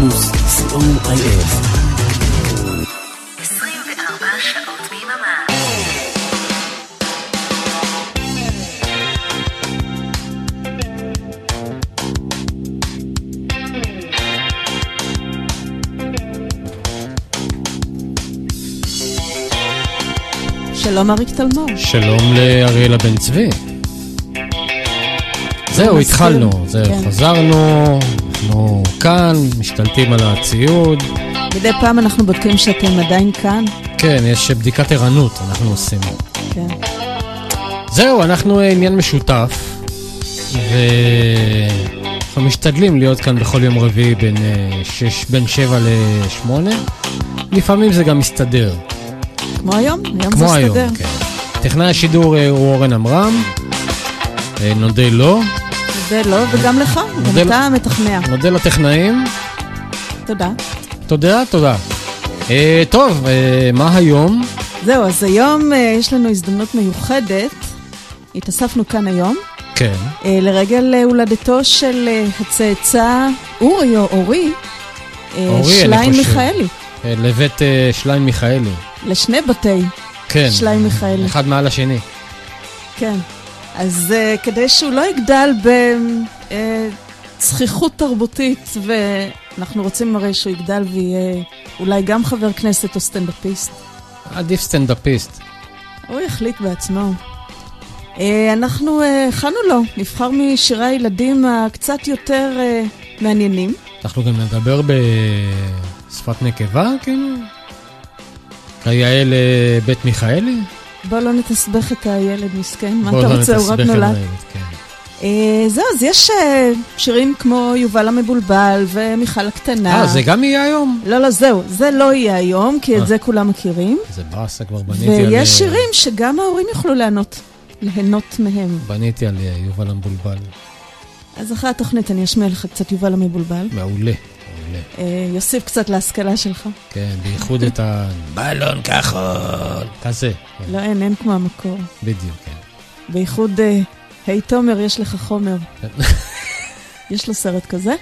פלוס, co.il. 24 שעות ביממה. שלום אריק תלמור. שלום לאריאלה בן צבי. זהו. התחלנו, זהו, כן. חזרנו, אנחנו כאן, משתלטים על הציוד. מדי פעם אנחנו בודקים שאתם עדיין כאן. כן, יש בדיקת ערנות, אנחנו עושים. כן. זהו, אנחנו אה, עניין משותף, ואנחנו משתדלים להיות כאן בכל יום רביעי בין, אה, שש, בין שבע לשמונה. לפעמים זה גם מסתדר, כמו היום, היום כמו זה היום, מסתדר. כן. טכנאי השידור אה, הוא אורן עמרם, נודה לו, זה לא, וגם לך, גם אתה מתכנע. נודה לטכנאים. תודה. תודה, תודה. אה, טוב, אה, מה היום? זהו, אז היום אה, יש לנו הזדמנות מיוחדת. התאספנו כאן היום כן, אה, לרגל הולדתו של אה, הצאצא אורי או אורי, אה, אורי, שליין. מיכאלי, אה, לבית אה, שליין מיכאלי. לשני בתי כן. שליין מיכאלי. אחד מעל השני. כן. אז uh, כדי שהוא לא יגדל בצחיחות תרבותית, ואנחנו רוצים הרי שהוא יגדל ויהיה אולי גם חבר כנסת או סטנדאפיסט, עדיף סטנדאפיסט. הוא יחליט בעצמו. Uh, אנחנו uh, הכנו לו, נבחר משירי הילדים הקצת יותר uh, מעניינים. אנחנו גם נדבר בשפת נקבה, כאילו? כיאה לבית מיכאלי? בוא לא נתסבך את הילד מסכן, מה אתה לא רוצה? הוא רק נולד. כן. Uh, זהו, אז יש uh, שירים כמו יובל המבולבל ומיכל הקטנה. אה, זה גם יהיה היום? לא, לא, זהו, זה לא יהיה היום, כי אה. את זה כולם מכירים. זה באסה, כבר בניתי על... ויש אה, שירים שגם ההורים יוכלו ליהנות, ליהנות מהם. בניתי על אה, יובל המבולבל. אז אחרי התוכנית אני אשמיע לך קצת יובל המבולבל. מעולה, מעולה. אה, יוסיף קצת להשכלה שלך. כן, בייחוד את הבלון כחול. כזה. כן, לא, אין, אין כמו המקור. בדיוק, כן. בייחוד, אה, היי תומר, יש לך חומר. יש לו סרט כזה.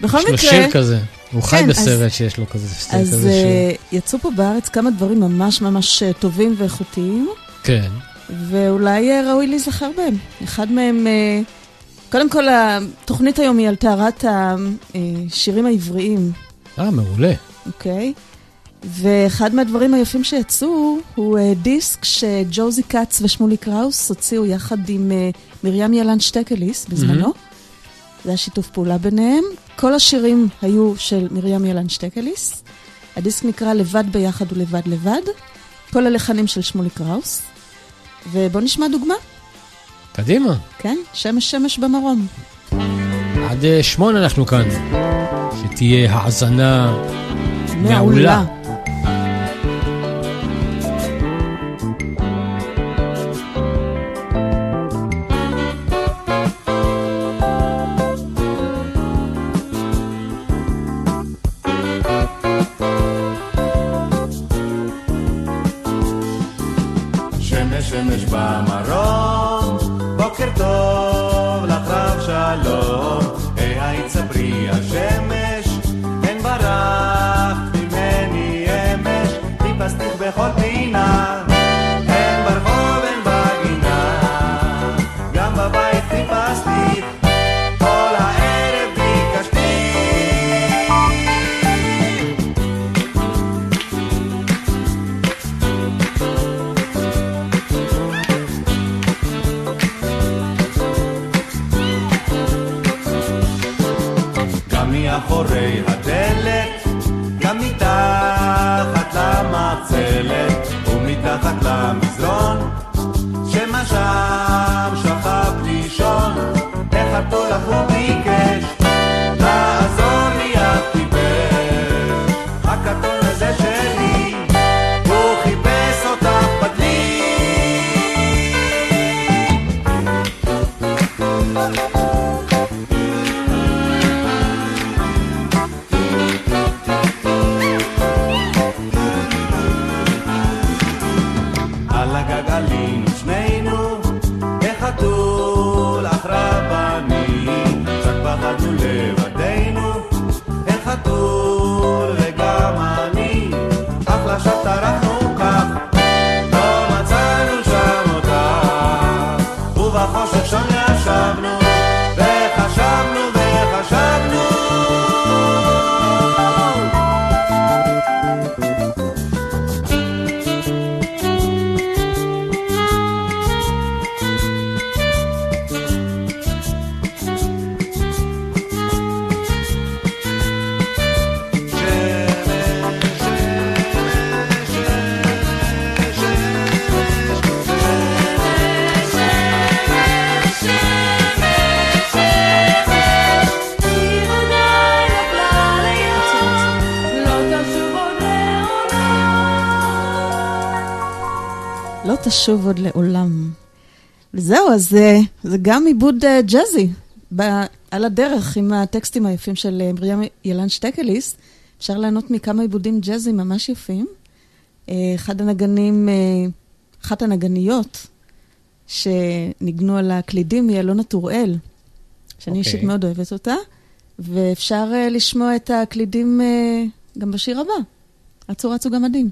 בכל יש לו מקרה, שיר כזה. הוא חי כן, בסרט שיש לו כזה סרט אז כזה שיר. אה, יצאו פה בארץ כמה דברים ממש ממש טובים ואיכותיים. כן. ואולי ראוי להיזכר בהם. אחד מהם, קודם כל, התוכנית היום היא על טהרת השירים העבריים, אה, מעולה. אוקיי? ואחד מהדברים היפים שיצאו הוא אה, דיסק שג'וזי כץ ושמולי קראוס הוציאו יחד עם אה, מרים ילן שטקליס בזמנו. זה היה שיתוף פעולה ביניהם. כל השירים היו של מרים ילן שטקליס. הדיסק נקרא לבד ביחד ולבד לבד. כל הלחנים של שמולי קראוס. ובואו נשמע דוגמה. קדימה. כן, שמש שמש במרום. עד אה, שמונה אנחנו כאן. שתהיה האזנה מעולה. שמש שלום, היי היי צפרי תשוב עוד לעולם. וזהו, אז אה, זה גם עיבוד אה, ג'אזי, ב- על הדרך עם הטקסטים היפים של אה, מרים ילן שטקליס. אפשר ליהנות מכמה עיבודים ג'אזי ממש יפים. אחד הנגנים, אחת הנגניות שניגנו על הקלידים היא אלונה טוראל, שאני אוקיי. אישית מאוד אוהבת אותה, ואפשר לשמוע את הקלידים גם בשיר הבא. אצו רצו גמדים.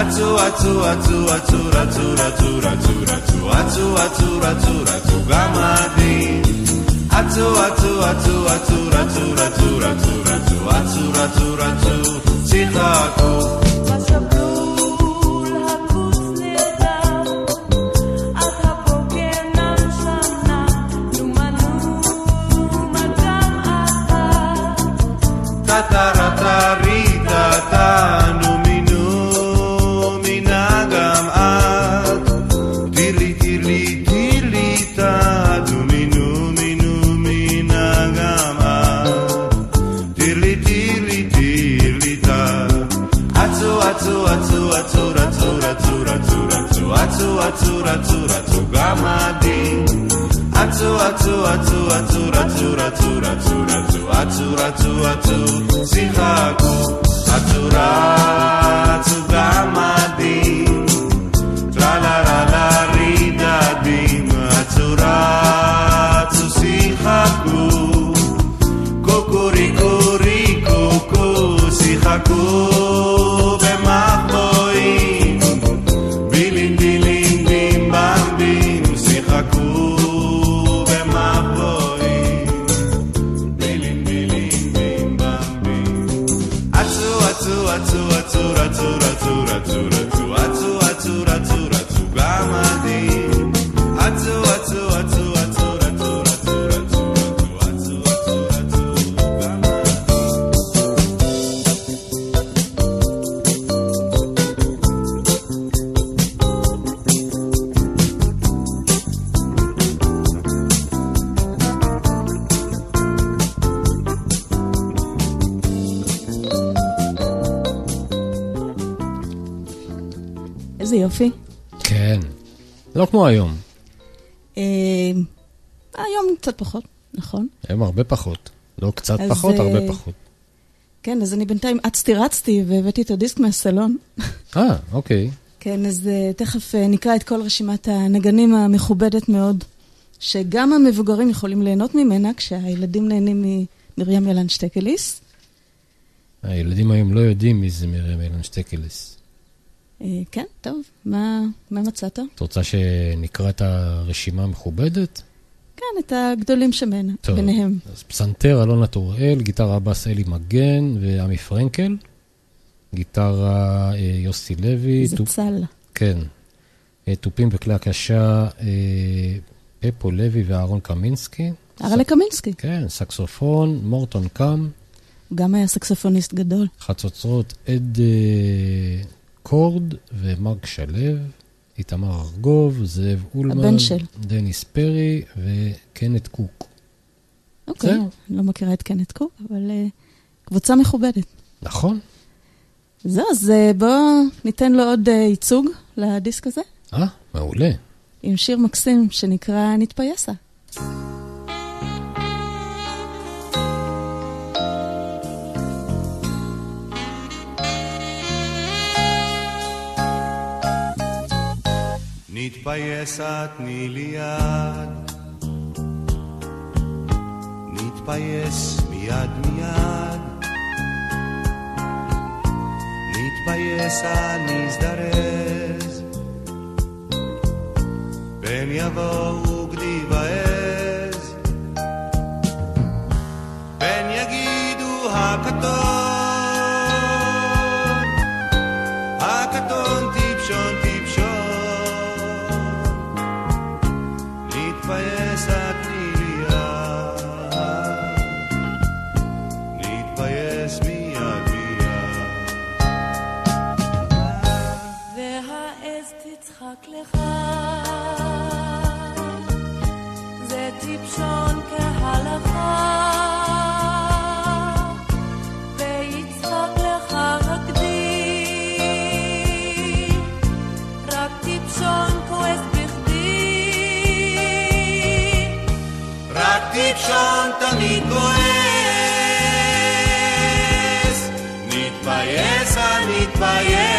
אצו אצו אצו אצו רצו רצו רצו רצו אצו אצו רצו רצו גמדים אצו אצו אצו אצו רצו רצו רצו רצו אצו רצו רצו שיחקו אצו אצו אצו אצו רצו רצו רצו רצו אצו רצו אצו שיחקו אצו רצו גמדים טרללה רידדים אצו רצו שיחקו קוקוריקו ריקו קו שיחקו במחבואים רצו רצו איזה יופי. כן. לא כמו היום. אה, היום קצת פחות, נכון? היום הרבה פחות. לא קצת אז, פחות, אה, הרבה פחות. כן, אז אני בינתיים אצתי רצתי והבאתי את הדיסק מהסלון. אה, אוקיי. כן, אז uh, תכף uh, נקרא את כל רשימת הנגנים המכובדת מאוד, שגם המבוגרים יכולים ליהנות ממנה, כשהילדים נהנים ממרים ילן שטקליס. הילדים היום לא יודעים מי זה מרים אילן שטקליס. Uh, כן, טוב, מה, מה מצאת? את רוצה שנקרא את הרשימה המכובדת? כן, את הגדולים שמנה, טוב. ביניהם. אז פסנתר, אלונה טוראל, גיטרה בס אלי מגן ועמי פרנקל, גיטרה אה, יוסי לוי, זה תופ- צל. כן, אה, תופים וכלי הקשה, אה, פפו לוי ואהרון קמינסקי, ארלה קמינסקי, כן, סקסופון, מורטון קאם, גם היה סקסופוניסט גדול. חצוצרות עד אה, קורד ומרק שלו, איתמר ארגוב, זאב אולמן, הבן של. דניס פרי וקנט קוק. אוקיי, זהו. אני לא מכירה את קנט קוק, אבל uh, קבוצה מכובדת. נכון? זהו, אז uh, בואו ניתן לו עוד uh, ייצוג לדיסק הזה. אה, מעולה. עם שיר מקסים שנקרא נתפייסה. נתפייסה תני לי יד, נתפייס מיד מיד, נתפייסה נזדרז, פן יבואו גדי ועז, פן יגידו הקטון, נתפייס.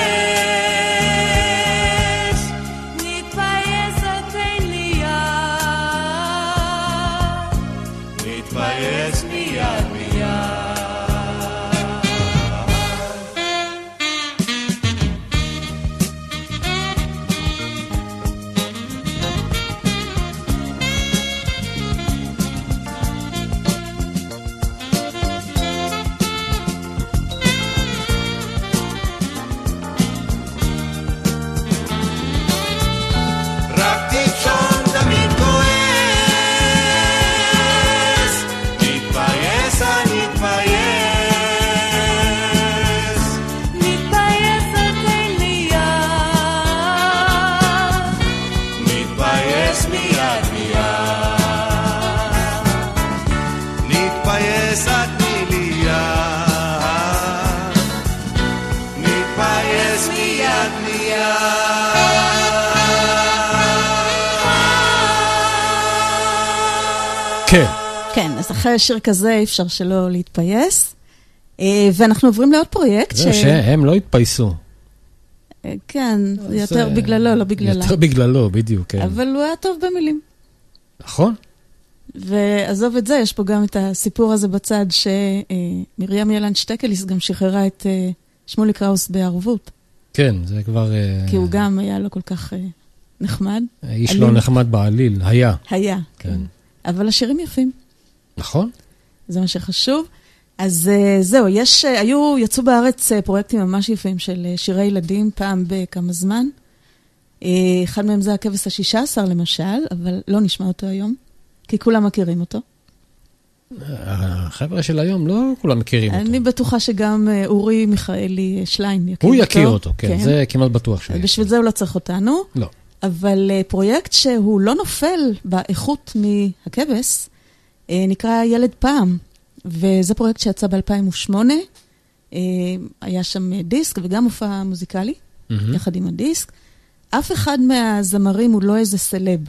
כן. כן, אז אחרי שיר כזה אי אפשר שלא להתפייס. אה, ואנחנו עוברים לעוד פרויקט זהו, שהם לא התפייסו. אה, כן, זה יותר זה- בגללו, לא בגללה. יותר בגללו, בדיוק, כן. אבל הוא היה טוב במילים. נכון? ועזוב את זה, יש פה גם את הסיפור הזה בצד שמרים ילן שטקליס גם שחררה את אה, שמולי קראוס בערבות, כן, זה כבר... אה, כי הוא גם היה לא כל כך אה, נחמד. איש אלים. לא נחמד בעליל, היה. היה, כן. אבל השירים יפים, נכון? זה מה שחשוב. אז אה, זהו, יש, אה, היו, יצאו בארץ אה, פרויקטים ממש יפים של שירי ילדים פעם בכמה זמן. אחד מהם זה הכבש השישה עשר למשל, אבל לא נשמע אותו היום, כי כולם מכירים אותו. החבר'ה של היום לא כולם מכירים אותו. אני בטוחה שגם אורי מיכאלי שליין יכיר הוא אותו. יכיר אותו, כן, זה כמעט בטוח שהוא יכיר. בשביל זה הוא לא צריך אותנו. לא. אבל אה, פרויקט שהוא לא נופל באיכות מהכבש, אה, נקרא ילד פעם, וזה פרויקט שיצא ב-2008. היה שם אה, דיסק וגם מופע מוזיקלי, מהמם. יחד עם הדיסק. אף אחד מהזמרים הוא לא איזה סלב.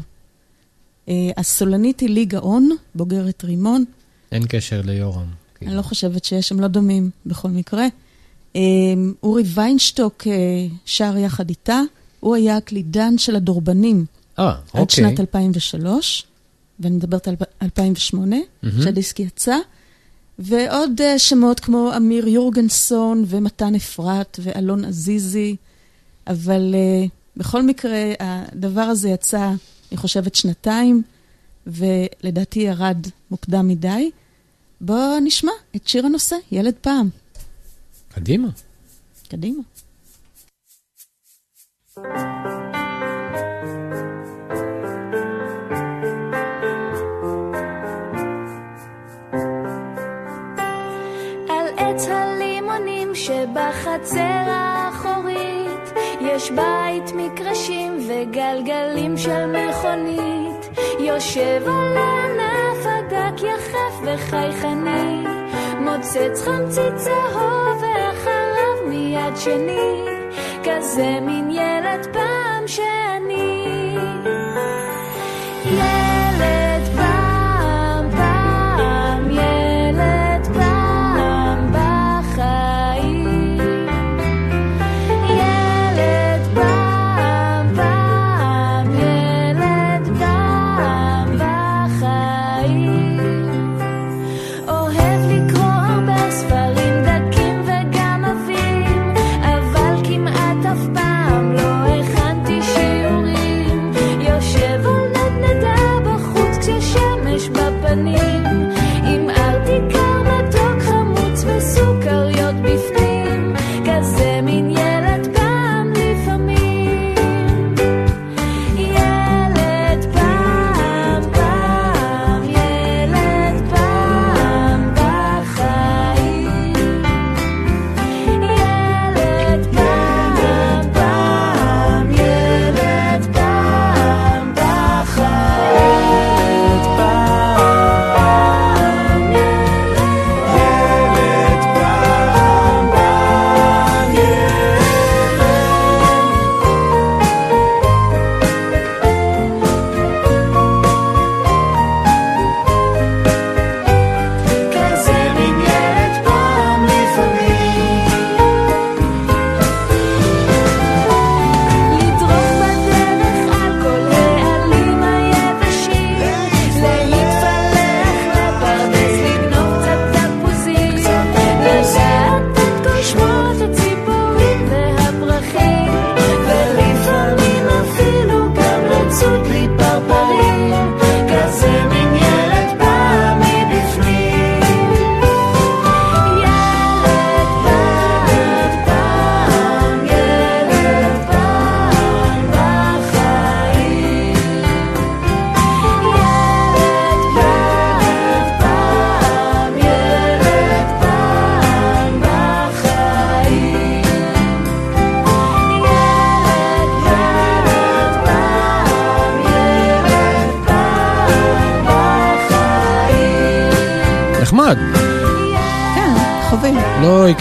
אה, הסולנית היא לי גאון, בוגרת רימון. אין קשר ליורם. אני לא חושבת שיש, הם לא דומים בכל מקרה. אה, אורי ויינשטוק אה, שר יחד איתה, הוא היה הקלידן של הדורבנים אה, עד אוקיי. שנת 2003, ואני מדברת על 2008, מהמם. שהדיסק יצא, ועוד אה, שמות כמו אמיר יורגנסון ומתן אפרת ואלון עזיזי, אבל אה, בכל מקרה, הדבר הזה יצא, אני חושבת, שנתיים, ולדעתי ירד מוקדם מדי. בואו נשמע את שיר הנושא, ילד פעם. קדימה. קדימה. על עץ הלימונים שבחצר האחורית יש בית מקרשים וגלגלים של מכונית. יושב על ענף הדק יחף וחייכני מוצץ חמצית צהוב ואחריו מיד שני כזה מין ילד פעם שאני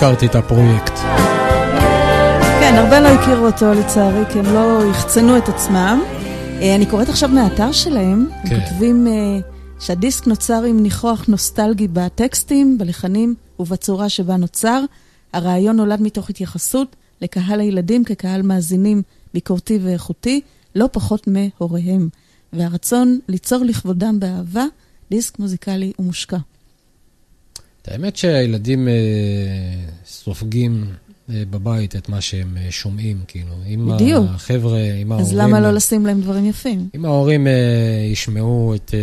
הכרתי את הפרויקט. כן, הרבה לא הכירו אותו לצערי, כי הם לא יחצנו את עצמם. אה, אני קוראת עכשיו מהאתר שלהם, הם כן. כותבים אה, שהדיסק נוצר עם ניחוח נוסטלגי בטקסטים, בלחנים ובצורה שבה נוצר. הרעיון נולד מתוך התייחסות לקהל הילדים כקהל מאזינים ביקורתי ואיכותי, לא פחות מהוריהם, והרצון ליצור לכבודם באהבה דיסק מוזיקלי ומושקע. האמת שהילדים אה, סופגים אה, בבית את מה שהם אה, שומעים, כאילו. אם בדיוק. החבר'ה, אם ההורים... אז למה לא לשים להם דברים יפים? אם ההורים אה, ישמעו את אה,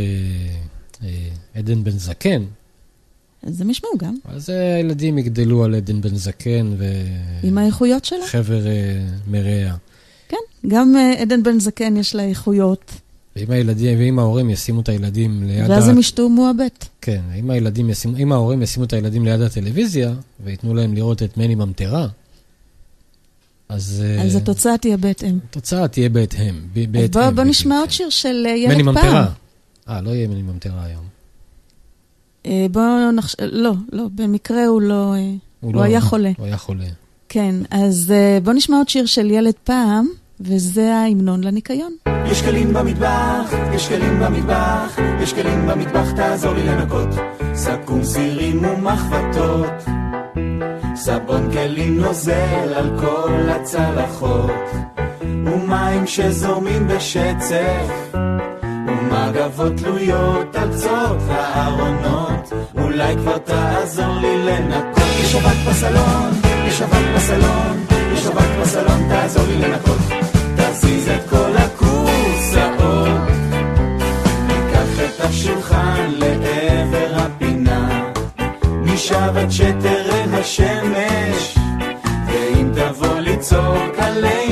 אה, עדן בן זקן, אז הם ישמעו גם, אז אה, הילדים יגדלו על עדן בן זקן עם האיכויות שלה. וחבר אה, מרע. כן, גם אה, עדן בן זקן יש לה איכויות, ואם הילדים, ואם ההורים ישימו את הילדים ליד... ואז ה- הם ישתו מועבט. כן, אם הילדים ישימו, אם ההורים ישימו את הילדים ליד הטלוויזיה, וייתנו להם לראות את מני ממטרה, אז... אה, אז התוצאה תהיה בהתאם. התוצאה תהיה בהתאם. ב- בהתאם, בוא, בוא בדיוק, נשמע עוד. שיר של אה, מני ילד פעם. ממטרה. אה, לא יהיה מני ממטרה היום. אה, בוא נחש... לא, לא, במקרה הוא לא... אה, הוא לא- היה חולה. הוא היה חולה. כן, אז אה, בוא נשמע עוד שיר של ילד פעם, וזה ההמנון לניקיון. יש כלים במטבח, יש כלים במטבח, יש כלים במטבח, תעזור לי לנקות. סכו"ם סירים ומחבטות, סבון כלים נוזל על כל הצלחות, ומים שזורמים בשצף, ומגבות תלויות על קצות הארונות, אולי כבר תעזור לי לנקות. יש אבק בסלון, יש אבק בסלון, יש אבק בסלון, תעזור לי לנקות. תזיז את לעבר הפינה, שתראה השמש, ואם תבוא לצעוק עלינו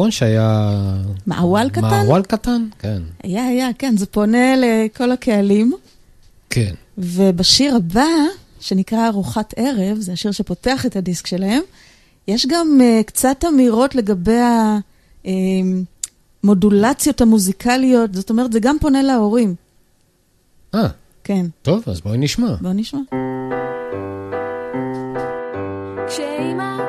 נכון שהיה... מעוול קטן? מעוול קטן? כן. היה, היה, כן, זה פונה לכל הקהלים. כן. ובשיר הבא, שנקרא ארוחת ערב, זה השיר שפותח את הדיסק שלהם, יש גם uh, קצת אמירות לגבי המודולציות המוזיקליות, זאת אומרת, זה גם פונה להורים. אה, כן, טוב, אז בואי נשמע. בואו נשמע. כשאימא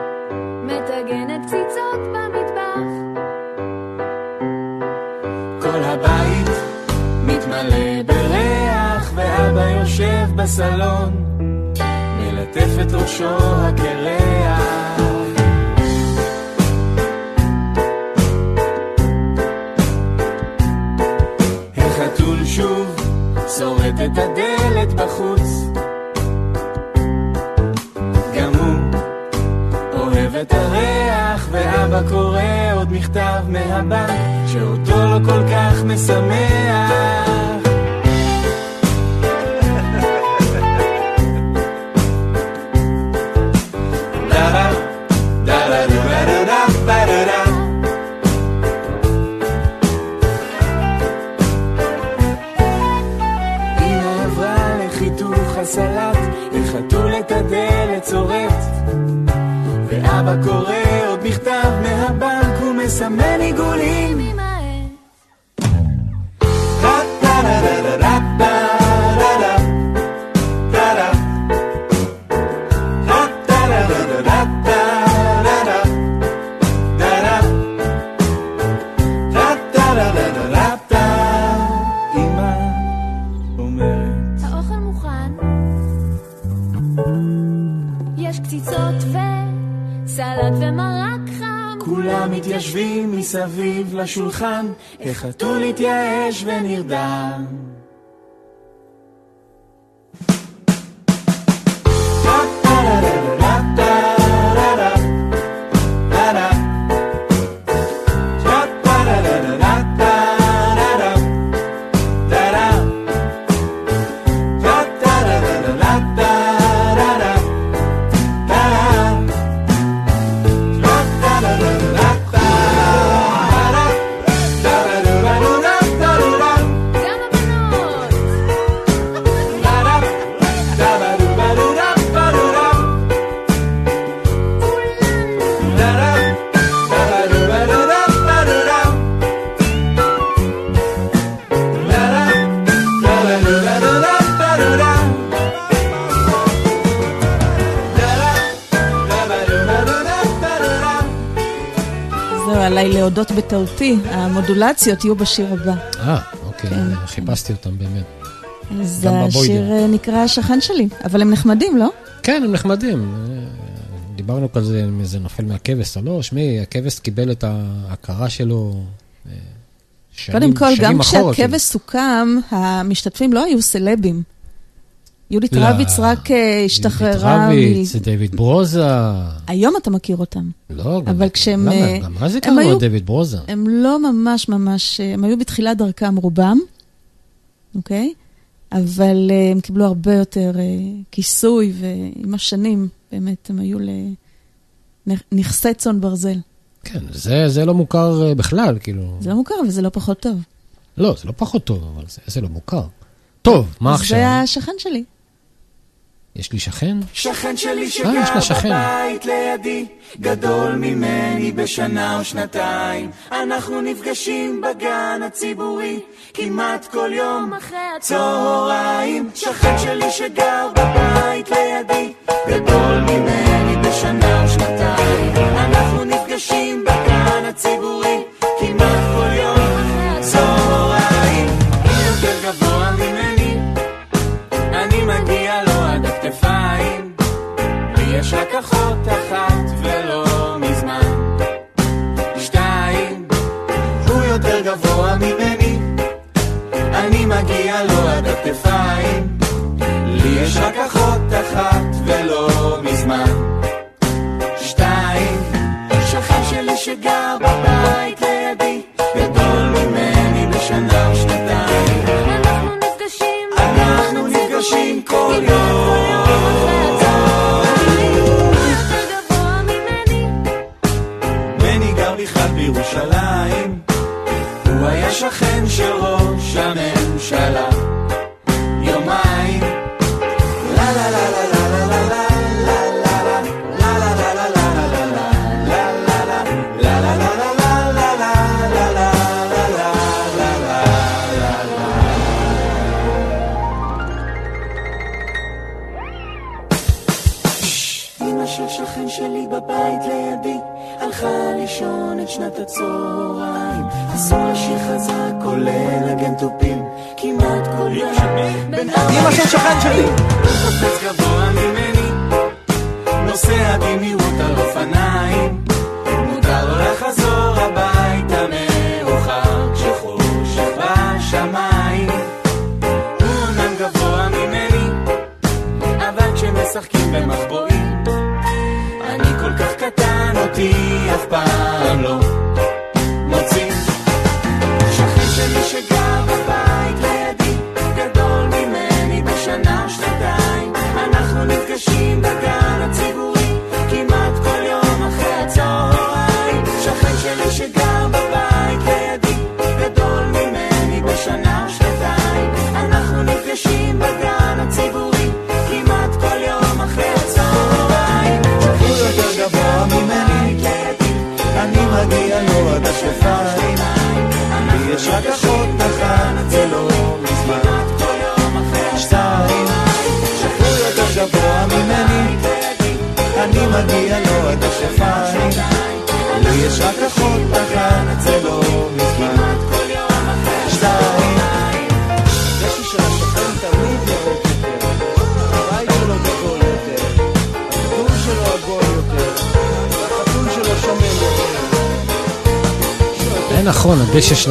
בסלון, מלטף את ראשו הקרח. החתול שוב שורט את הדלת בחוץ, גם הוא אוהב את הריח, ואבא קורא עוד מכתב מהבנק, שאותו לא כל כך משמח. לחיתוך הסלט, החתול את הדלת צורט. ואבא קורא עוד מכתב מהבנק ומסמן עיגולים. לשולחן, איך חתול התייאש ונרדם. בטעותי, המודולציות יהיו בשיר הבא. אה, אוקיי, כן. חיפשתי אותם באמת. אז השיר. אה, נקרא השכן שלי, אבל הם נחמדים, לא? כן, הם נחמדים. אה, דיברנו כזה זה נופל מהכבש או לא. שמעי, הכבש קיבל את ההכרה שלו אה, שנים קודם כל, שנים גם אחורה, כאילו. כשהכבש סוכם, המשתתפים לא היו סלבים. יהודית. רביץ רק אה, השתחררה מ... יהודית רביץ, דויד ברוזה. היום אתה מכיר אותם. לא. אבל כשהם, למה? אה, גם אז הכרנו את דויד ברוזה. הם לא ממש ממש, אה, הם היו בתחילת דרכם רובם, אוקיי? אבל הם קיבלו הרבה יותר כיסוי, ועם השנים, באמת, הם היו לנכסי צאן ברזל. כן, זה זה לא מוכר בכלל, כאילו. זה לא מוכר וזה לא פחות טוב. לא, זה לא פחות טוב, אבל זה- זה לא מוכר. טוב, מה עכשיו? זה השכן שלי. יש לי שכן? שכן שלי אה, יש שגר שכן. בבית לידי, גדול ממני בשנה או שנתיים. אנחנו נפגשים בגן הציבורי, כמעט כל יום אחרי צהריים. שכן שלי שגר בבית לידי, גדול ממני בשנה או שנתיים. אנחנו נפגשים בגן ממני, אני מגיע לו עד הכתפיים. לי יש רק אחות אחת ולא מזמן. שתיים, שכן שלי שגר בבית לידי, גדול ממני בשנה או שנתיים. אנחנו נפגשים אנחנו נפגשים כל יום. השכן של ראש הממשלה.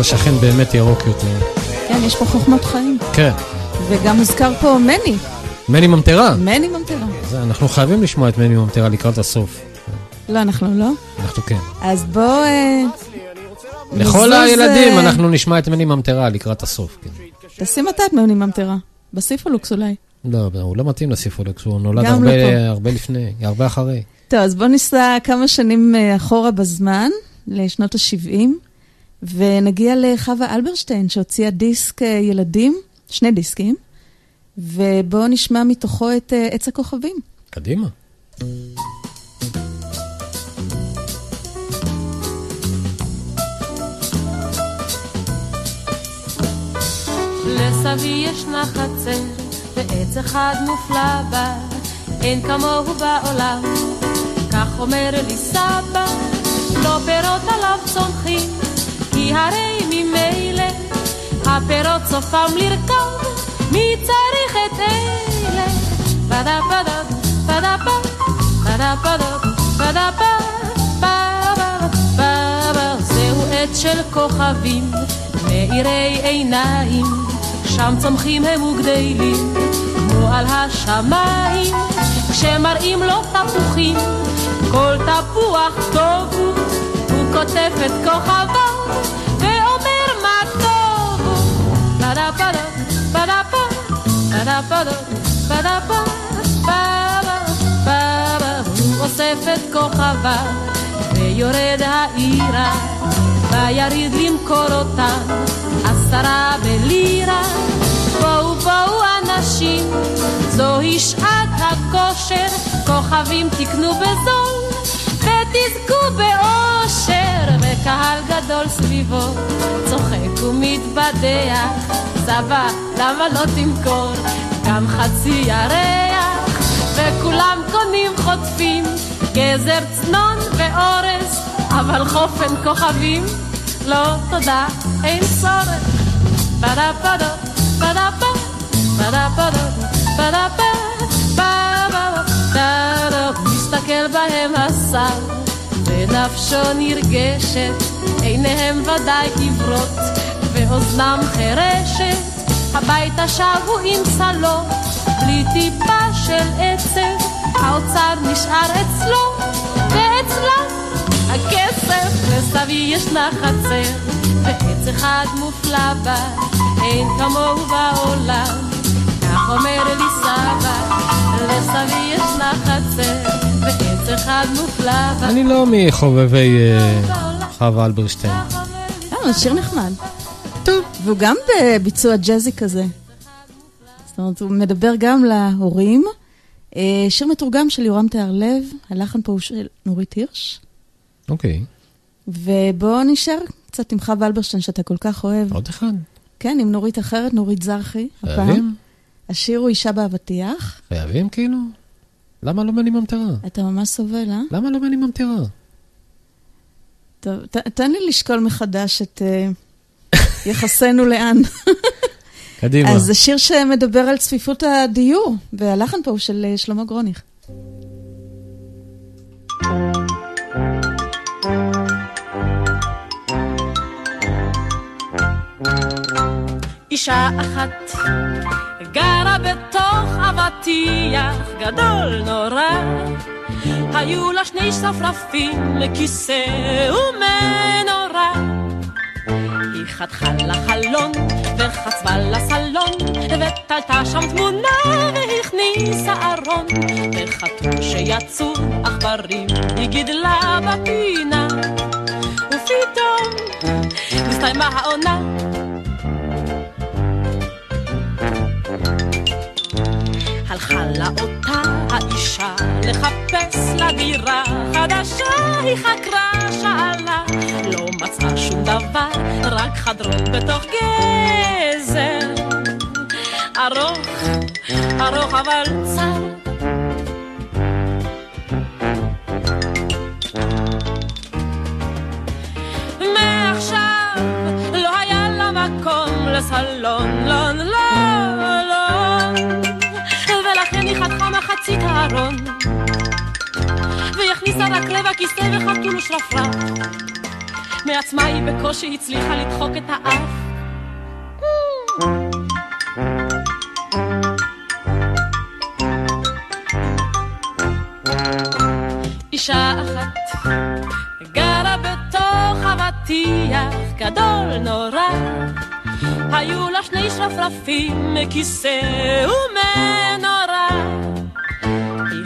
השכן באמת ירוק יותר. כן, יש פה חוכמות חיים. כן. וגם הוזכר פה מני, מני ממטרה. מני ממטרה. זה, אנחנו חייבים לשמוע את מני ממטרה לקראת הסוף. לא, אנחנו לא. אנחנו כן. אז בוא... אה, לכל נזוז, הילדים אה, אנחנו נשמע את מני ממטרה לקראת הסוף. כן. תשים אתה את מני ממטרה. בסיפולוקס אולי. לא, הוא לא מתאים לסיפולקס, הוא נולד הרבה, לא. הרבה לפני, הרבה אחרי. טוב, אז בוא ניסע כמה שנים אה, אחורה בזמן, לשנות ה-70, ונגיע לחווה אלברשטיין, שהוציאה דיסק אה, ילדים, שני דיסקים, ובואו נשמע מתוכו את אה, עץ הכוכבים. קדימה. לסבי ישנה חצר, ועץ אחד מופלא בה, אין כמוהו בעולם. כך אומר לי סבא, לא פירות עליו צומחים, כי הרי ממילא הפירות סופם לרקוד, מי צריך את אלה? פדה פדה פדה פדה פדה פדה פדה זהו עץ של כוכבים, מאירי עיניים, שם צומחים הם וגדלים, כמו על השמיים, כשמראים לו תפוחים, כל תפוח טוב הוא. קוטף את כוכביו, ואומר מה טוב הוא. פדה פדה פדה פדה פדה פדה פדה פדה הוא אוסף את כוכביו, ויורד העירה, ויריד למכור אותם, עשרה בלירה. בואו בואו אנשים, זוהי שעת הכושר, כוכבים תקנו בזול, ותזכו באושר, וקהל גדול סביבו, צוחק ומתבדח, סבא, למה לא תמכור? גם חצי ירח? וכולם קונים חוטפים, גזר צנון ואורז, אבל חופן כוכבים, לא תודה, אין צורך. פדה פדה פדה פדה פדה פדה פדה פדה מסתכל בהם השר, ונפשו נרגשת, עיניהם ודאי עיוורות, ואוזנם חירשת, הביתה שבו עם סלון, בלי טיפה של עצב, האוצר נשאר אצלו, ואצלם הכסף, לסבי ישנה חצר, ועץ אחד מופלא בה, אין כמוהו בעולם. כך אומר לי סבא, לסבי ישנה חצר, אחד מופלא בה. אני לא מחובבי אה, חווה אלברשטיין. אה, זה שיר נחמד. טוב. והוא גם בביצוע ג'אזי כזה. זאת אומרת, הוא מדבר גם להורים. אה, שיר מתורגם של יורם תיארלב, הלחן פה הוא של נורית הירש. אוקיי, ובואו נשאר קצת עם חווה אלברשטיין שאתה כל כך אוהב. עוד אחד. כן, עם נורית אחרת, נורית זרחי. הפעם. חייבים? השיר הוא אישה באבטיח. חייבים כאילו? למה לא מני ממטרה? אתה ממש סובל, אה? למה לא מני ממטרה? טוב, ת, תן לי לשקול מחדש את אה, יחסנו לאן. קדימה. אז זה שיר שמדבר על צפיפות הדיור, והלחן פה הוא של אה, שלמה גרוניך. אישה אחת גרה בתוך אבטיח גדול נורא. היו לה שני שרפרפים לכיסא ומנורה. היא חתכה לחלון וחצבה לסלון ותלתה שם תמונה והכניסה ארון. וחתול שיצאו עכברים היא גידלה בפינה. ופתאום נסתיימה העונה הלכה לה אותה האישה לחפש לה דירה חדשה, היא חקרה, שאלה, לא מצאה שום דבר, רק חדרון בתוך גזר. ארוך, ארוך אבל צר. מעכשיו לא היה לה מקום לסלון, לא, לא, מחצית הארון והיא הכניסה רק רבע כיסא וחתול ושרפרף מעצמה היא בקושי הצליחה לדחוק את האף. אישה אחת גרה בתוך אבטיח גדול נורא היו לה שני שרפרפים, כיסא ומנורה.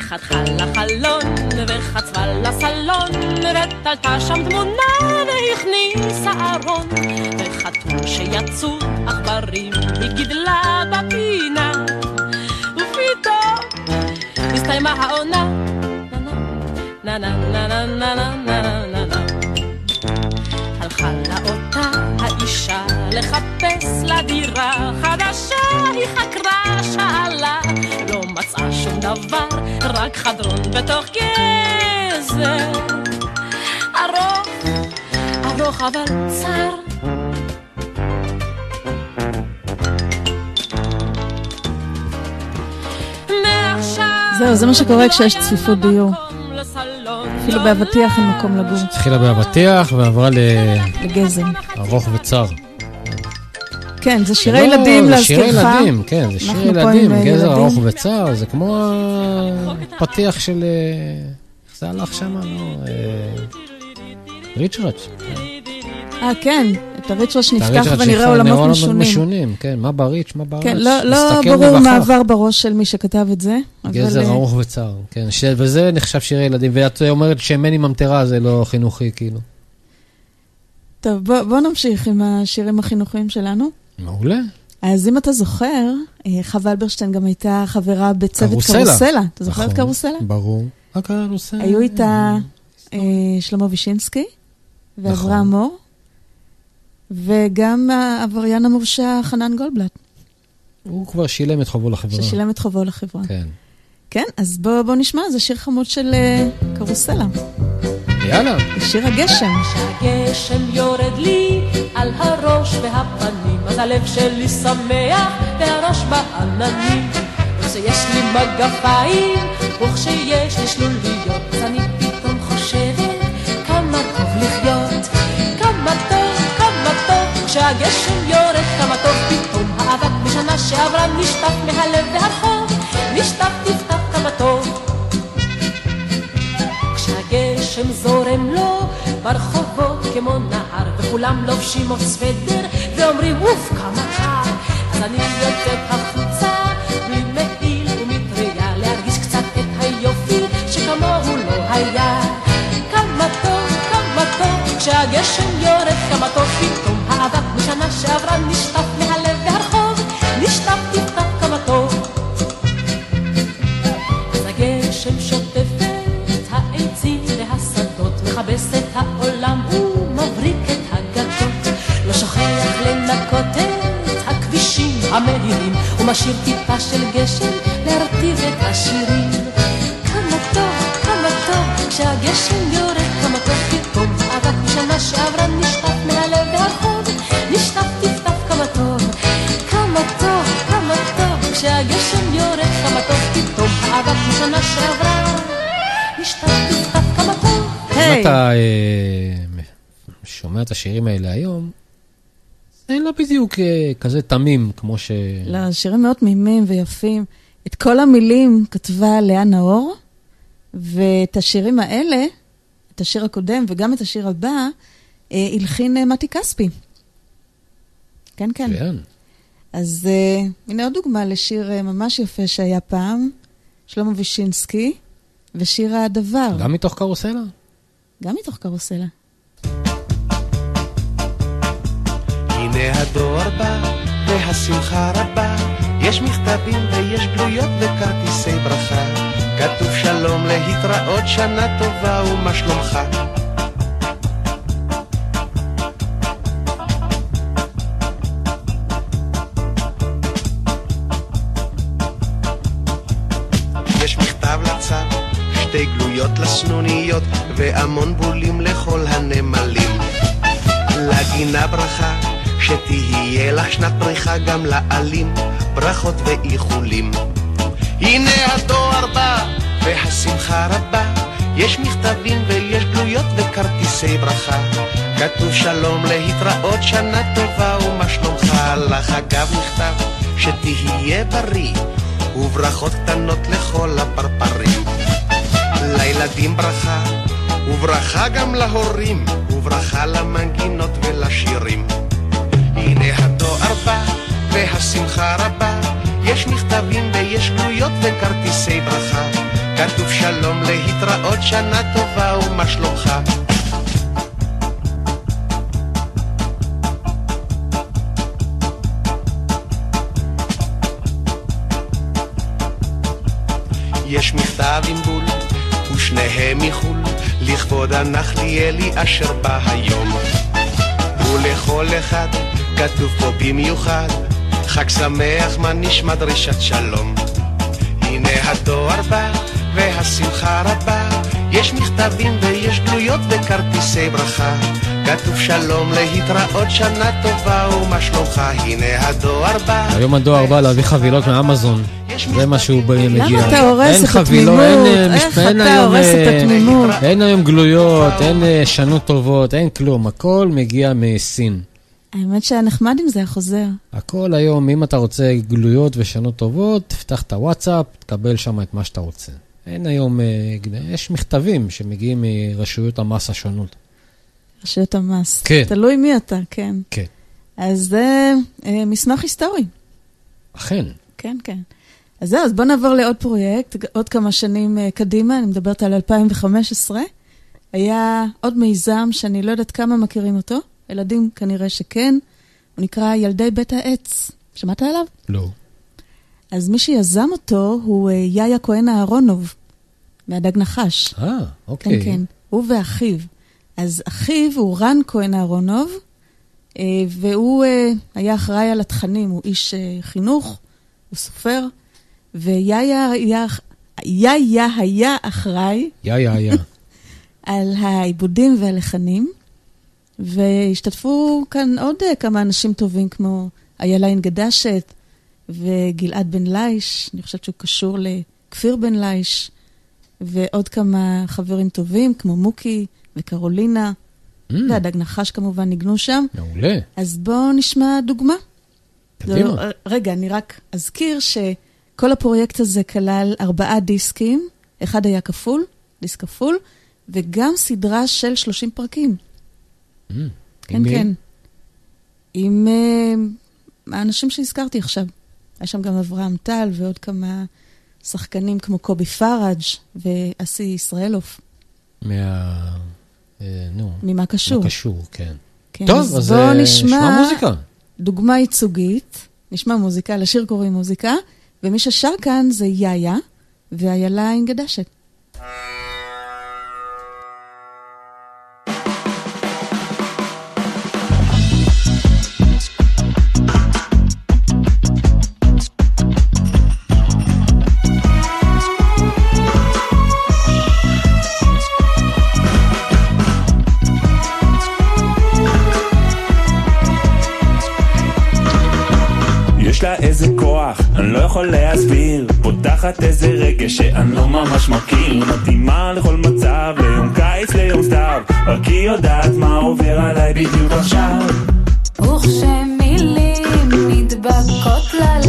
חתכה לחלון, וחצבה לסלון, ותלתה שם תמונה והכניסה ארון. וחתול שיצאו עכברים, היא גידלה בפינה, ופתאום הסתיימה העונה. na na na na na na na רק חדרון בתוך גזר. ארוך, ארוך אבל צר. זהו, זה מה שקורה כשיש צפיפות דיור. אפילו לא, באבטיח אין מקום לגור. התחילה באבטיח ועברה לגזם. לארוך וצר. כן, זה שירי לא, ילדים זה שירי להזכירך. ילדים, כן, זה אנחנו שיר פה עם, ילדים, אה, גזר. ארוך וצר, זה כמו הפתיח של... אה, איך זה הלך שם? אה, ריצ'ראץ'. אה, כן, את הריצ'ראץ' את נפתח ונראה עולמות משונים. משונים, כן, מה בריץ', מה בריץ'. כן, לא, לא ברור מה. עבר בראש של מי שכתב את זה. גזר אה, ארוך וצר, כן. וזה נחשב שירי ילדים, ואת אומרת שמני ממטרה זה לא חינוכי, כאילו. טוב, בוא, בוא נמשיך עם השירים החינוכיים שלנו. מעולה. אז אם אתה זוכר, אה, חווה אלברשטיין גם הייתה חברה בצוות קרוסלה. קרוסלה. אתה זוכר את נכון, קרוסלה? ברור. הקרוסלה. היו איתה אה, שלמה וישינסקי ואברהם מור, וגם העבריין המורשע חנן גולדבלט, הוא כבר שילם את חובו לחברה. ששילם את חובו לחברה. כן. כן, אז בוא, בוא נשמע, זה שיר חמוד של אה, קרוסלה. יאללה. שיר הגשם. הגשם יורד לי על הראש והפנים, אז הלב שלי שמח והראש בעננים. וכשיש לי מגפיים, וכשיש לי שלוליות, אז אני פתאום חושבת כמה טוב לחיות. כמה טוב, כמה טוב, כשהגשם יורד, כמה טוב פתאום. האבק משנה שעברה נשטף מהלב והחור, נשטף נפתח כמו נהר וכולם לובשים עוף סוודר ואומרים אוף כמה קר. אז אני יוצאת החוצה בלי מעיל ומטריה להרגיש קצת את היופי שכמוהו לא היה. כמה טוב, כמה טוב כשהגשם יורד כמה טוב פתאום האבק משנה שעברה נשטף המהירים, ומשאיר טיפה של גשם להרטיב את השירים. כמה טוב, כמה טוב, כשהגשם יורד, כמה טוב פתאום. האבק משנה שעברה נשטף מהלב והרחוב, נשטף טפטף כמה טוב. כמה טוב, כמה טוב, כשהגשם יורד, כמה טוב פתאום. האבק משנה שעברה, נשטף טפטף כמה טוב. אם היי, אתה אה, שומע את השירים האלה היום, לא בדיוק אה, כזה תמים כמו ש... לא, שירים מאוד תמימים ויפים. את כל המילים כתבה לאה נאור, ואת השירים האלה, את השיר הקודם וגם את השיר הבא, אה, הלחין אה, מתי כספי. כן, כן. כן. אז הנה עוד דוגמה לשיר ממש יפה שהיה פעם, שלמה וישינסקי, ושיר הדבר, גם מתוך קרוסלה? גם מתוך קרוסלה. הנה הדואר בא, והשמחה רבה, יש מכתבים ויש גלויות וכרטיסי ברכה. כתוב שלום להתראות, שנה טובה ומה שלומך. שתי גלויות לסנוניות, והמון בולים לכל הנמלים. לגינה ברכה, שתהיה לך שנת פריחה גם לעלים, ברכות ואיחולים. הנה הדואר בא, והשמחה רבה, יש מכתבים ויש גלויות וכרטיסי ברכה. כתוב שלום להתראות שנה טובה ומה שלומך לך אגב מכתב שתהיה בריא וברכות קטנות לכל הפרפרים. לילדים ברכה וברכה גם להורים וברכה למנגינות ולשירים. בא והשמחה רבה. יש מכתבים ויש גלויות וכרטיסי ברכה. כתוב שלום להתראות שנה טובה ומה שלומך? יש מכתב עם בול ושניהם מחו"ל. לכבוד הנחליאלי אשר בא היום. ולכל אחד כתוב פה במיוחד חג שמח מה נשמע דרישת שלום הנה הדואר בא והשמחה רבה יש מכתבים ויש גלויות וכרטיסי ברכה כתוב שלום להתראות שנה טובה ומה שלומך הנה הדואר בא היום הדואר בא להביא חבילות מאמזון. זה מה שהוא מגיע. למה אתה הורס אין את חבילות, אין, התמימות? אה, איך אין אתה הורס את אה, התמימות? אין היום גלויות, אין אה, שנות טובות, אין כלום. הכל מגיע מסין. האמת שהיה נחמד אם זה היה חוזר. הכל היום, אם אתה רוצה גלויות ושנות טובות, תפתח את הוואטסאפ, תקבל שם את מה שאתה רוצה. אין היום, אה, יש מכתבים שמגיעים מרשויות המס השונות. רשויות המס. כן. תלוי מי אתה, כן. כן. אז זה אה, מסמך היסטורי. אכן. כן, כן. אז זהו, אז בואו נעבור לעוד פרויקט, עוד כמה שנים אה, קדימה, אני מדברת על 2015. היה עוד מיזם שאני לא יודעת כמה מכירים אותו, ילדים כנראה שכן, הוא נקרא ילדי בית העץ. שמעת עליו? לא. אז מי שיזם אותו הוא אה, יאיה כהן אהרונוב, מהדג נחש. אה, אוקיי. כן, כן, הוא ואחיו. אז אחיו הוא רן כהן אהרונוב, אה, והוא אה, היה אחראי על התכנים, הוא איש חינוך, הוא סופר, ויאיה היה, יאיה היה אחראי יא, יא, יא. על העיבודים והלחנים, והשתתפו כאן עוד אה, כמה אנשים טובים, כמו איילה אינגדשת וגלעד בן לייש, אני חושבת שהוא קשור לכפיר בן לייש, ועוד כמה חברים טובים, כמו מוקי וקרולינה, Mm, והדג נחש כמובן ניגנו שם. מעולה. אז בואו נשמע דוגמה. קדימה. לא, רגע, אני רק אזכיר שכל הפרויקט הזה כלל ארבעה דיסקים, אחד היה כפול, דיסק כפול, וגם סדרה של 30 פרקים. כן? כן. עם uh, האנשים שהזכרתי עכשיו. היה שם גם אברהם טל ועוד כמה שחקנים כמו קובי פראג' ואסי ישראלוף. מה... אה, נו. ממה קשור. מה קשור, כן. כן, טוב, אז בואו אה, נשמע נשמע מוזיקה. דוגמה ייצוגית, נשמע מוזיקה, לשיר קוראים מוזיקה, ומי ששר כאן זה יאיה ואיילה אינגדשת. לא יכול להסביר. פותחת איזה רגש שאני לא ממש מכיר. מתאימה לכל מצב, ליום קיץ, ליום סתיו. רק היא יודעת מה עובר עליי בדיוק עכשיו. וכשמילים נדבקות לה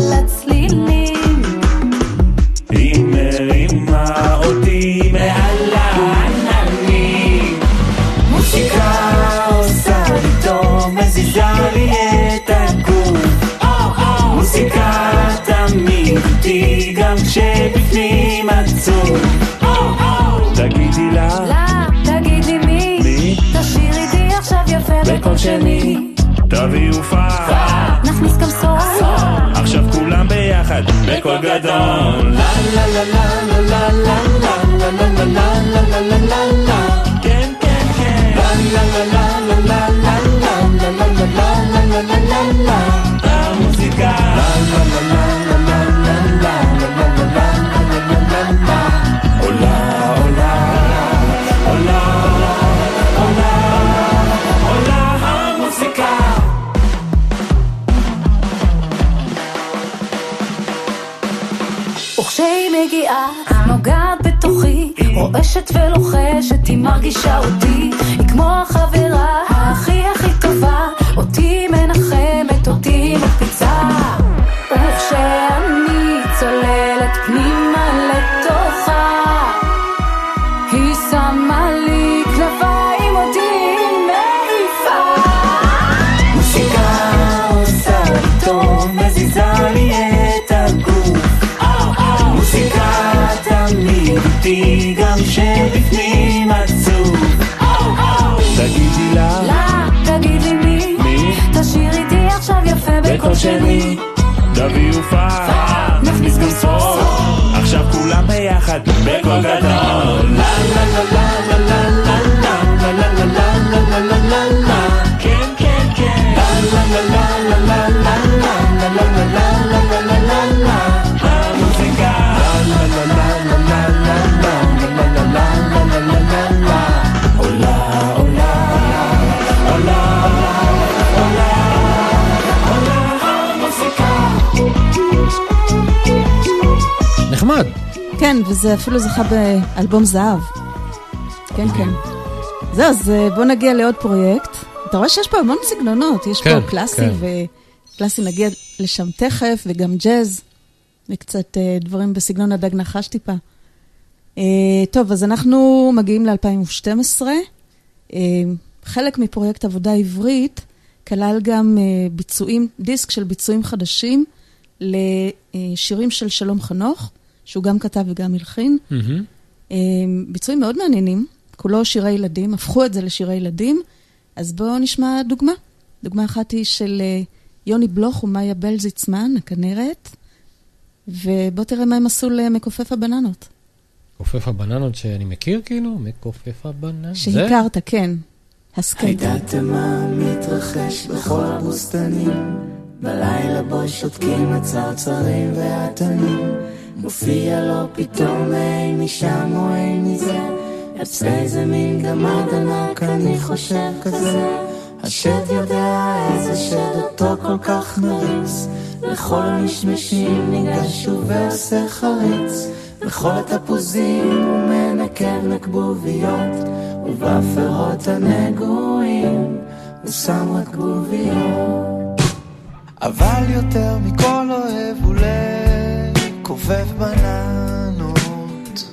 וכל שני. תביאו פאר נכניס גם סול עכשיו כולם ביחד בקול גדול. לה לה לה לה לה לה לה. רועשת ולוחשת, היא מרגישה אותי, היא כמו החברה הכי הכי טובה, אותי מנחמת, אותי מקפיצה. וכשאני צוללת פנימה לתוכה, היא שמה לי כנפיים אותי מעיפה. מוזיקה עושה טוב, מזיזה לי את הגוף. מוזיקה תמיד איתי, בקול שני, תביאו פאק, נכניס גם תוף. עכשיו כולם ביחד, בקול גדול. כן, וזה אפילו זכה באלבום זהב. כן, כן. זהו, אז אה, בוא נגיע לעוד פרויקט. אתה רואה שיש פה המון סגנונות, יש כן, פה קלאסי כן. וקלאסי נגיע לשם תכף, וגם ג'אז, וקצת אה, דברים בסגנון הדג נחש טיפה. אה, טוב, אז אנחנו מגיעים ל-2012. אה, חלק מפרויקט עבודה עברית כלל גם ביצועים, דיסק של ביצועים חדשים לשירים של שלום חנוך, שהוא גם כתב וגם הלחין. אה, ביצועים מאוד מעניינים, כולו שירי ילדים, הפכו את זה לשירי ילדים, אז בואו נשמע דוגמה. דוגמה אחת היא של אה, יוני בלוך ומאיה בלזיצמן, הכנרת, ובוא תראה מה הם עשו למכופף הבננות. כופף הבננות שאני מכיר כאילו? מכופף הבננות. זה? שהכרת, כן. הסכת. ידעתם מה מתרחש בכל הבוסתנים? בלילה בו שותקים הצרצרים והתנים. מופיע לו פתאום אי משם או אי מזה. יוצא איזה מין גמד ענק, אני חושב כזה. השד יודע איזה שד אותו כל כך מריץ. לכל המשמשים ניגש ועושה חריץ. בכל התפוזים הוא מנקב נקבוביות, ובפירות הנגועים הוא שם רק גבוביות. אבל יותר מכל אוהב הוא לכופף בננות,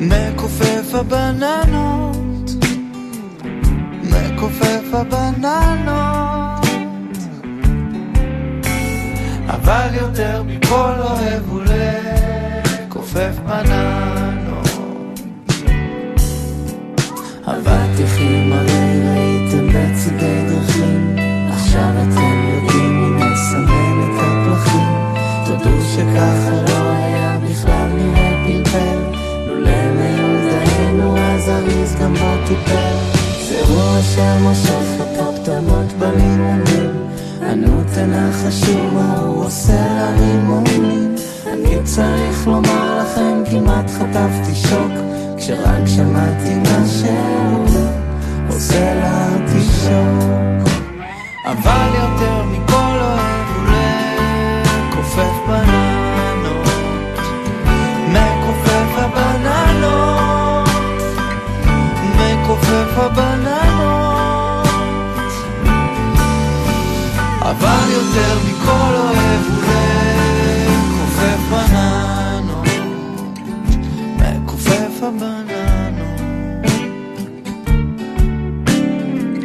מכופף הבננות, מכופף הבננות. אבל יותר מכל אוהב הוא לכופף בננות. אבטיחים הרי ראיתם בצידי דרכים, עכשיו אתם טיפל. זהו אשר מושך את הפטמות בלימונים, ענו תנחשו מה הוא עושה לרימונים. אני צריך לומר לכם כמעט חטפתי שוק, כשרק שמעתי מה שהוא עושה לארטישוק. אבל יותר מכל מכופף הבננות. אבל יותר מכל אוהב הוא לכופף בננות, מכופף הבננות.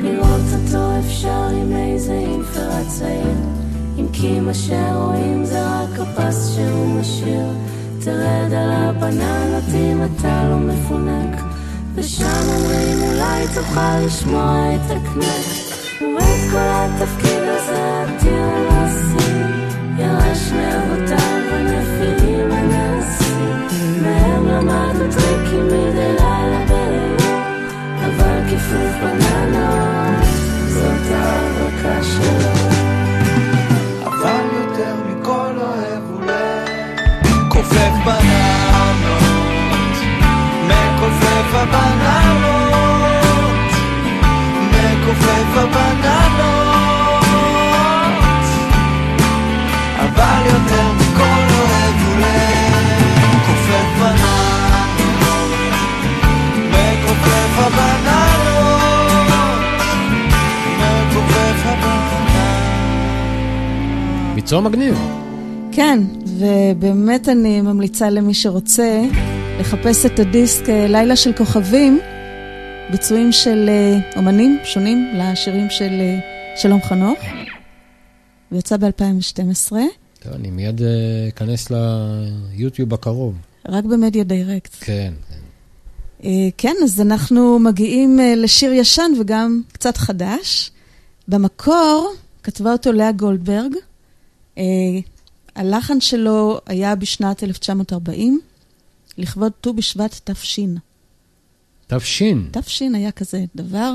לראות אותו אפשר עם איזה אינפרה צעיר אם כי מה שרואים זה רק הפס שהוא משאיר תרד על הבננות אם אתה לא מפונק ושם אומרים אולי תוכל לשמוע את הקנק ואת כל התפקיד הזה עתיר הנשיא ירש מאבותיו הנפילים הנעשים. מהם למדנו טריקים מדי לילה בלילות אבל כיפוף בננות זאת ההברקה שלו. אבל יותר מכל אוהב הוא לכופף בננות, מכופף הבננות, מכופף הבננות, אבל יותר מכל אוהב הוא לכופף בננות, מכופף הבננות, מכופף הבננות. מגניב. כן, ובאמת אני ממליצה למי שרוצה. לחפש את הדיסק אה, לילה של כוכבים, ביצועים של אה, אומנים שונים לשירים של אה, שלום חנוך. הוא יצא ב-2012, טוב, אני מיד אכנס ליוטיוב הקרוב. רק במדיה דיירקט. כן. אה, כן, אז אנחנו מגיעים לשיר ישן וגם קצת חדש. במקור כתבה אותו לאה גולדברג. הלחן שלו היה בשנת 1940, לכבוד ט"ו בשבט תש. תש. תש היה כזה דבר.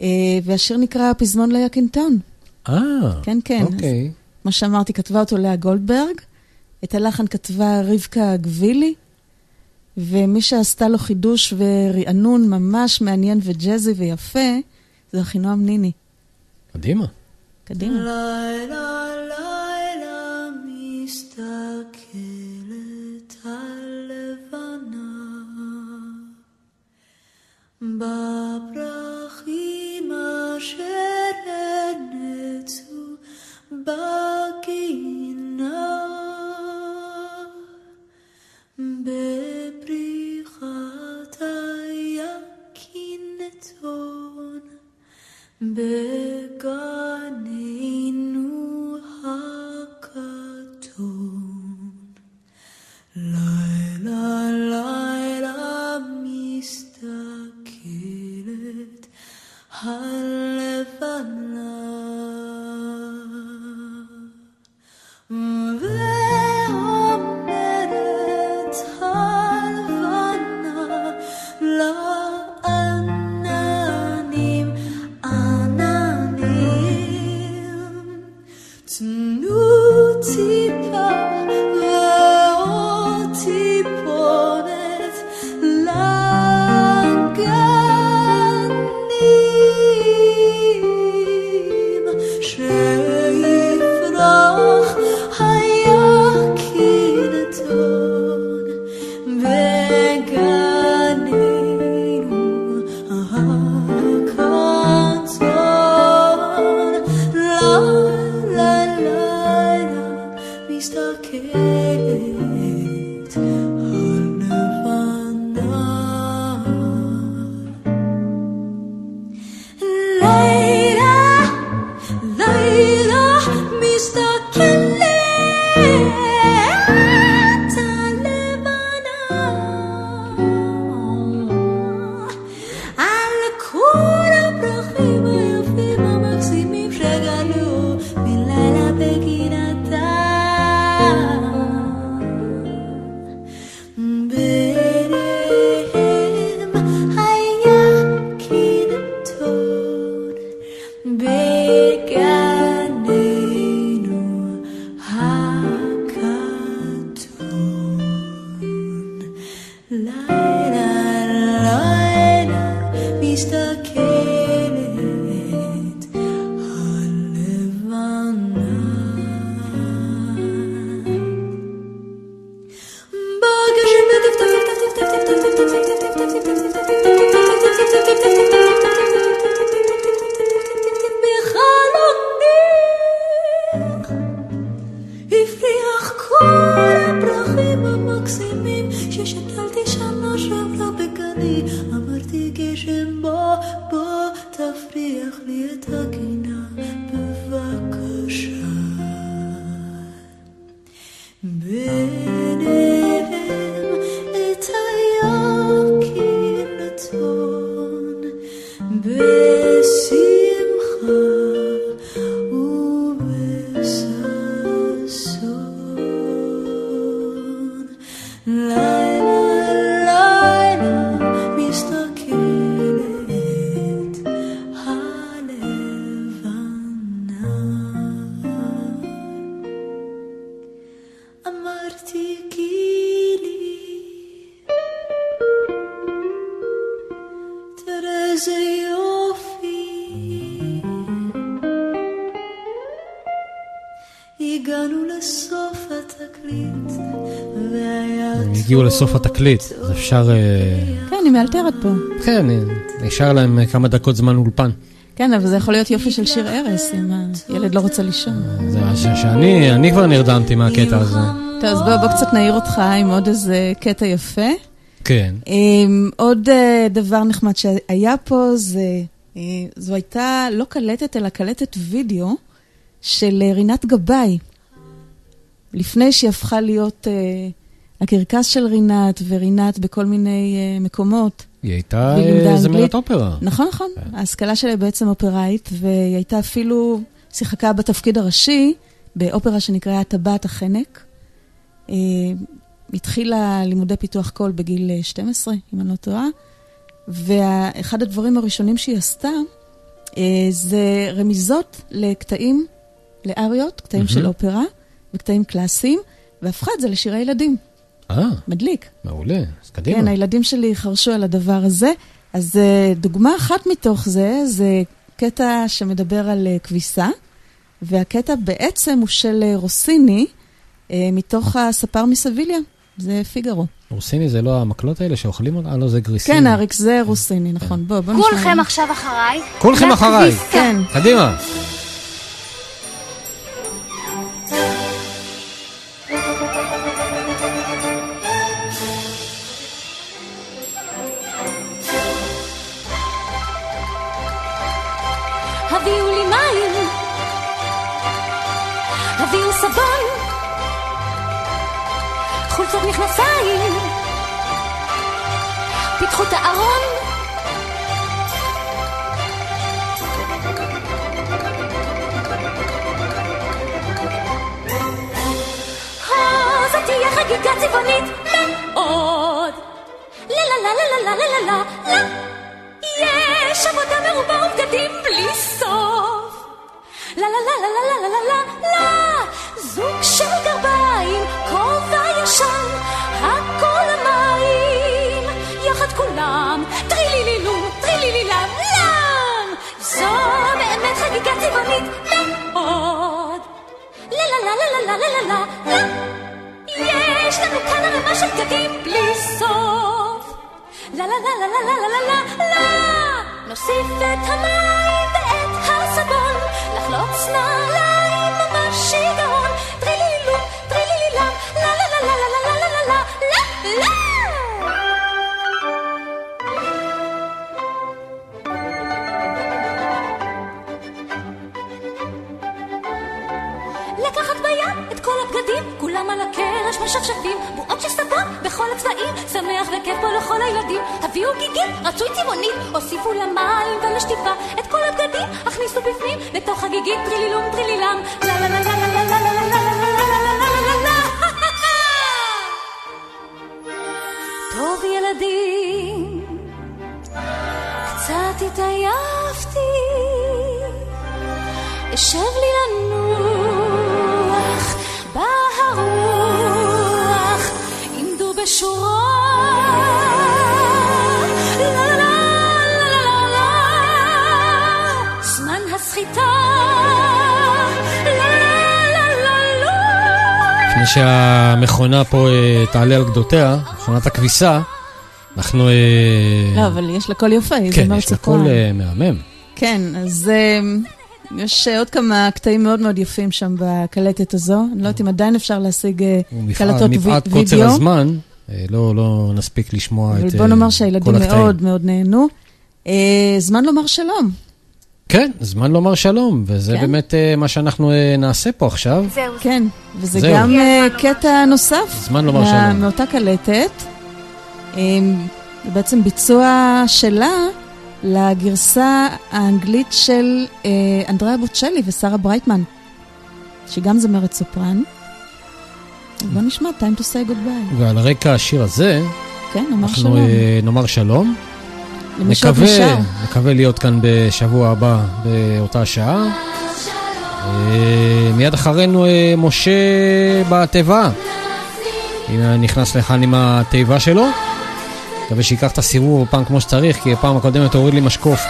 אה, והשיר נקרא פזמון ליקינטון. אה, כן, כן. אוקיי. מה שאמרתי, כתבה אותו לאה גולדברג. את הלחן כתבה רבקה גבילי. ומי שעשתה לו חידוש ורענון ממש מעניין וג'אזי ויפה, זה אחינועם ניני. מדהימה. קדימה. But. הגענו לסוף התקליט, והיה הם הגיעו לסוף התקליט, אז אפשר... אה, כן, אני מאלתרת פה. כן, נשאר להם אה, כמה דקות זמן אולפן. כן, אבל זה יכול להיות יופי של שיר ערש, אם הילד לא רוצה לישון. זה מה ש- שאני אני כבר נרדמתי מהקטע הזה. טוב, אז בוא, בוא קצת נעיר אותך עם עוד איזה קטע יפה. כן. Um, עוד דבר נחמד שהיה פה זה, זו הייתה לא קלטת, אלא קלטת וידאו של רינת גבאי. לפני שהיא הפכה להיות uh, הקרקס של רינת, ורינת בכל מיני uh, מקומות. היא הייתה אה. זמרת אופרה. נכון, נכון. ההשכלה שלה היא בעצם אופראית, והיא הייתה אפילו, שיחקה בתפקיד הראשי באופרה שנקראה טבעת החנק. אה, התחילה לימודי פיתוח קול בגיל אה, 12, אם אני לא טועה, ואחד הדברים הראשונים שהיא עשתה אה, זה רמיזות לקטעים, לאריות, קטעים מהמם. של אופרה וקטעים קלאסיים, והפכה את זה לשירי ילדים. אה, מדליק. מעולה, אז קדימה. כן, הילדים שלי חרשו על הדבר הזה. אז אה, דוגמה אחת מתוך זה, זה קטע שמדבר על אה, כביסה, והקטע בעצם הוא של אה, רוסיני, אה, מתוך הספר מסביליה, זה פיגארו. רוסיני זה לא המקלות האלה שאוכלים אותה? אה, לא, זה גריסיני. כן, אריק, זה רוסיני, נכון. בוא, בוא נשמע. כולכם עכשיו אחריי. כולכם אחריי. כן. קדימה. מכנסיים, פיתחו את הארון. אה, זאת תהיה חגיגה צבעונית מאוד. לה לה לה לה לה לה לה לה לה יש עבודה מרובה ובגדים בלי סוף. לה לה לה לה לה לה לה לה לה זוג של גרביים, צבעונית מאוד. לה לה לה לה לה לה לה לה לה יש לנו כאן ערימה של בגדים בלי סוף. לה לה לה לה לה לה לה לה לה נוסיף את המים ואת הסבון לחלוץ נעליים ממש שיגעון טרילילו טרילילילם לה לה לה לה לה לה לה לה לה לה כולם על הקרש משפשפים, בועות של סבון בכל הצבעים, שמח וכיף פה לכל הילדים. הביאו גיגים, רצוי צבעונית, הוסיפו למים ולשטיפה את כל הבגדים, הכניסו בפנים, לתוך הגיגית טרילילום טרילילם. לה לה לה לה לה לה לה לה לה לה לה לה לה לה לה לה טוב ילדים, קצת התעייפתי, אשב לי לנוח לפני שהמכונה פה אה, תעלה על גדותיה, מכונת הכביסה, אנחנו... אה, לא, אבל יש לה קול יפה, היא כן, זמרת יש לה. קול אה, מהמם. כן, אז יש עוד כמה קטעים מאוד מאוד יפים שם בקלטת הזו. אני לא יודעת אם עדיין אפשר להשיג קלטות מפאת וי- קוצר וידאו. הזמן, לא לא נספיק לשמוע אבל את בוא אה, נאמר כל שהילדים הקטעים. מאוד מאוד נהנו. אה, זמן לומר שלום. כן, זמן לומר שלום, וזה כן. באמת אה, מה שאנחנו אה, נעשה פה עכשיו. כן, וזה זהו. גם אה, קטע נוסף. זמן לומר מה- שלום. מאותה קלטת. זה בעצם ביצוע שלה לגרסה האנגלית של אה, אנדריאה בוצ'לי ושרה ברייטמן, שהיא גם זמרת סופרן. בוא נשמע, time to say goodbye. ועל רקע השיר הזה, כן, נאמר אנחנו שלום. אה, נאמר שלום. נקווה. נקווה להיות כאן בשבוע הבא באותה שעה. אה, מיד אחרינו אה, משה בתיבה. הנה נכנס לכאן עם התיבה שלו. מקווה שייקח את הסיבוב הפעם כמו שצריך, כי הפעם הקודמת הוריד לי משקוף.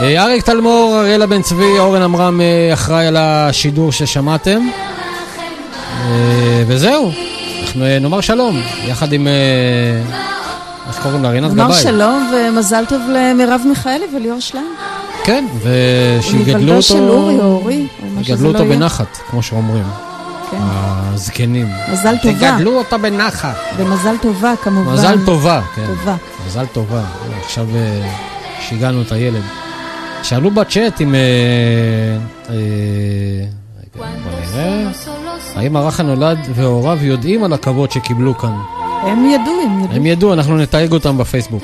אריק תלמור, אריאלה בן צבי, אורן עמרם אחראי על השידור ששמעתם. אה, וזהו, אנחנו אה, נאמר שלום, יחד עם אה, איך קוראים לה? רינת גבאי. שלום ומזל טוב למרב מיכאלי וליאור שלם. כן, ושיגדלו אותו... של אורי או אורי, או מה שזה יגדלו לא אותו. בנחת, כמו שאומרים. כן. הזקנים. מזל טובה. תגדלו אותה בנחת. ומזל טובה כמובן. מזל טובה, כן. טובה. מזל טובה. עכשיו שיגענו את הילד. שאלו בצ'אט אם... רגע, בוא נראה. האם הרך הנולד והוריו יודעים על הכבוד שקיבלו כאן? הם ידעו, הם ידעו. הם ידעו, אנחנו נתייג אותם בפייסבוק.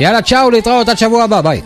יאללה, צ'או, להתראות עד שבוע הבא, ביי.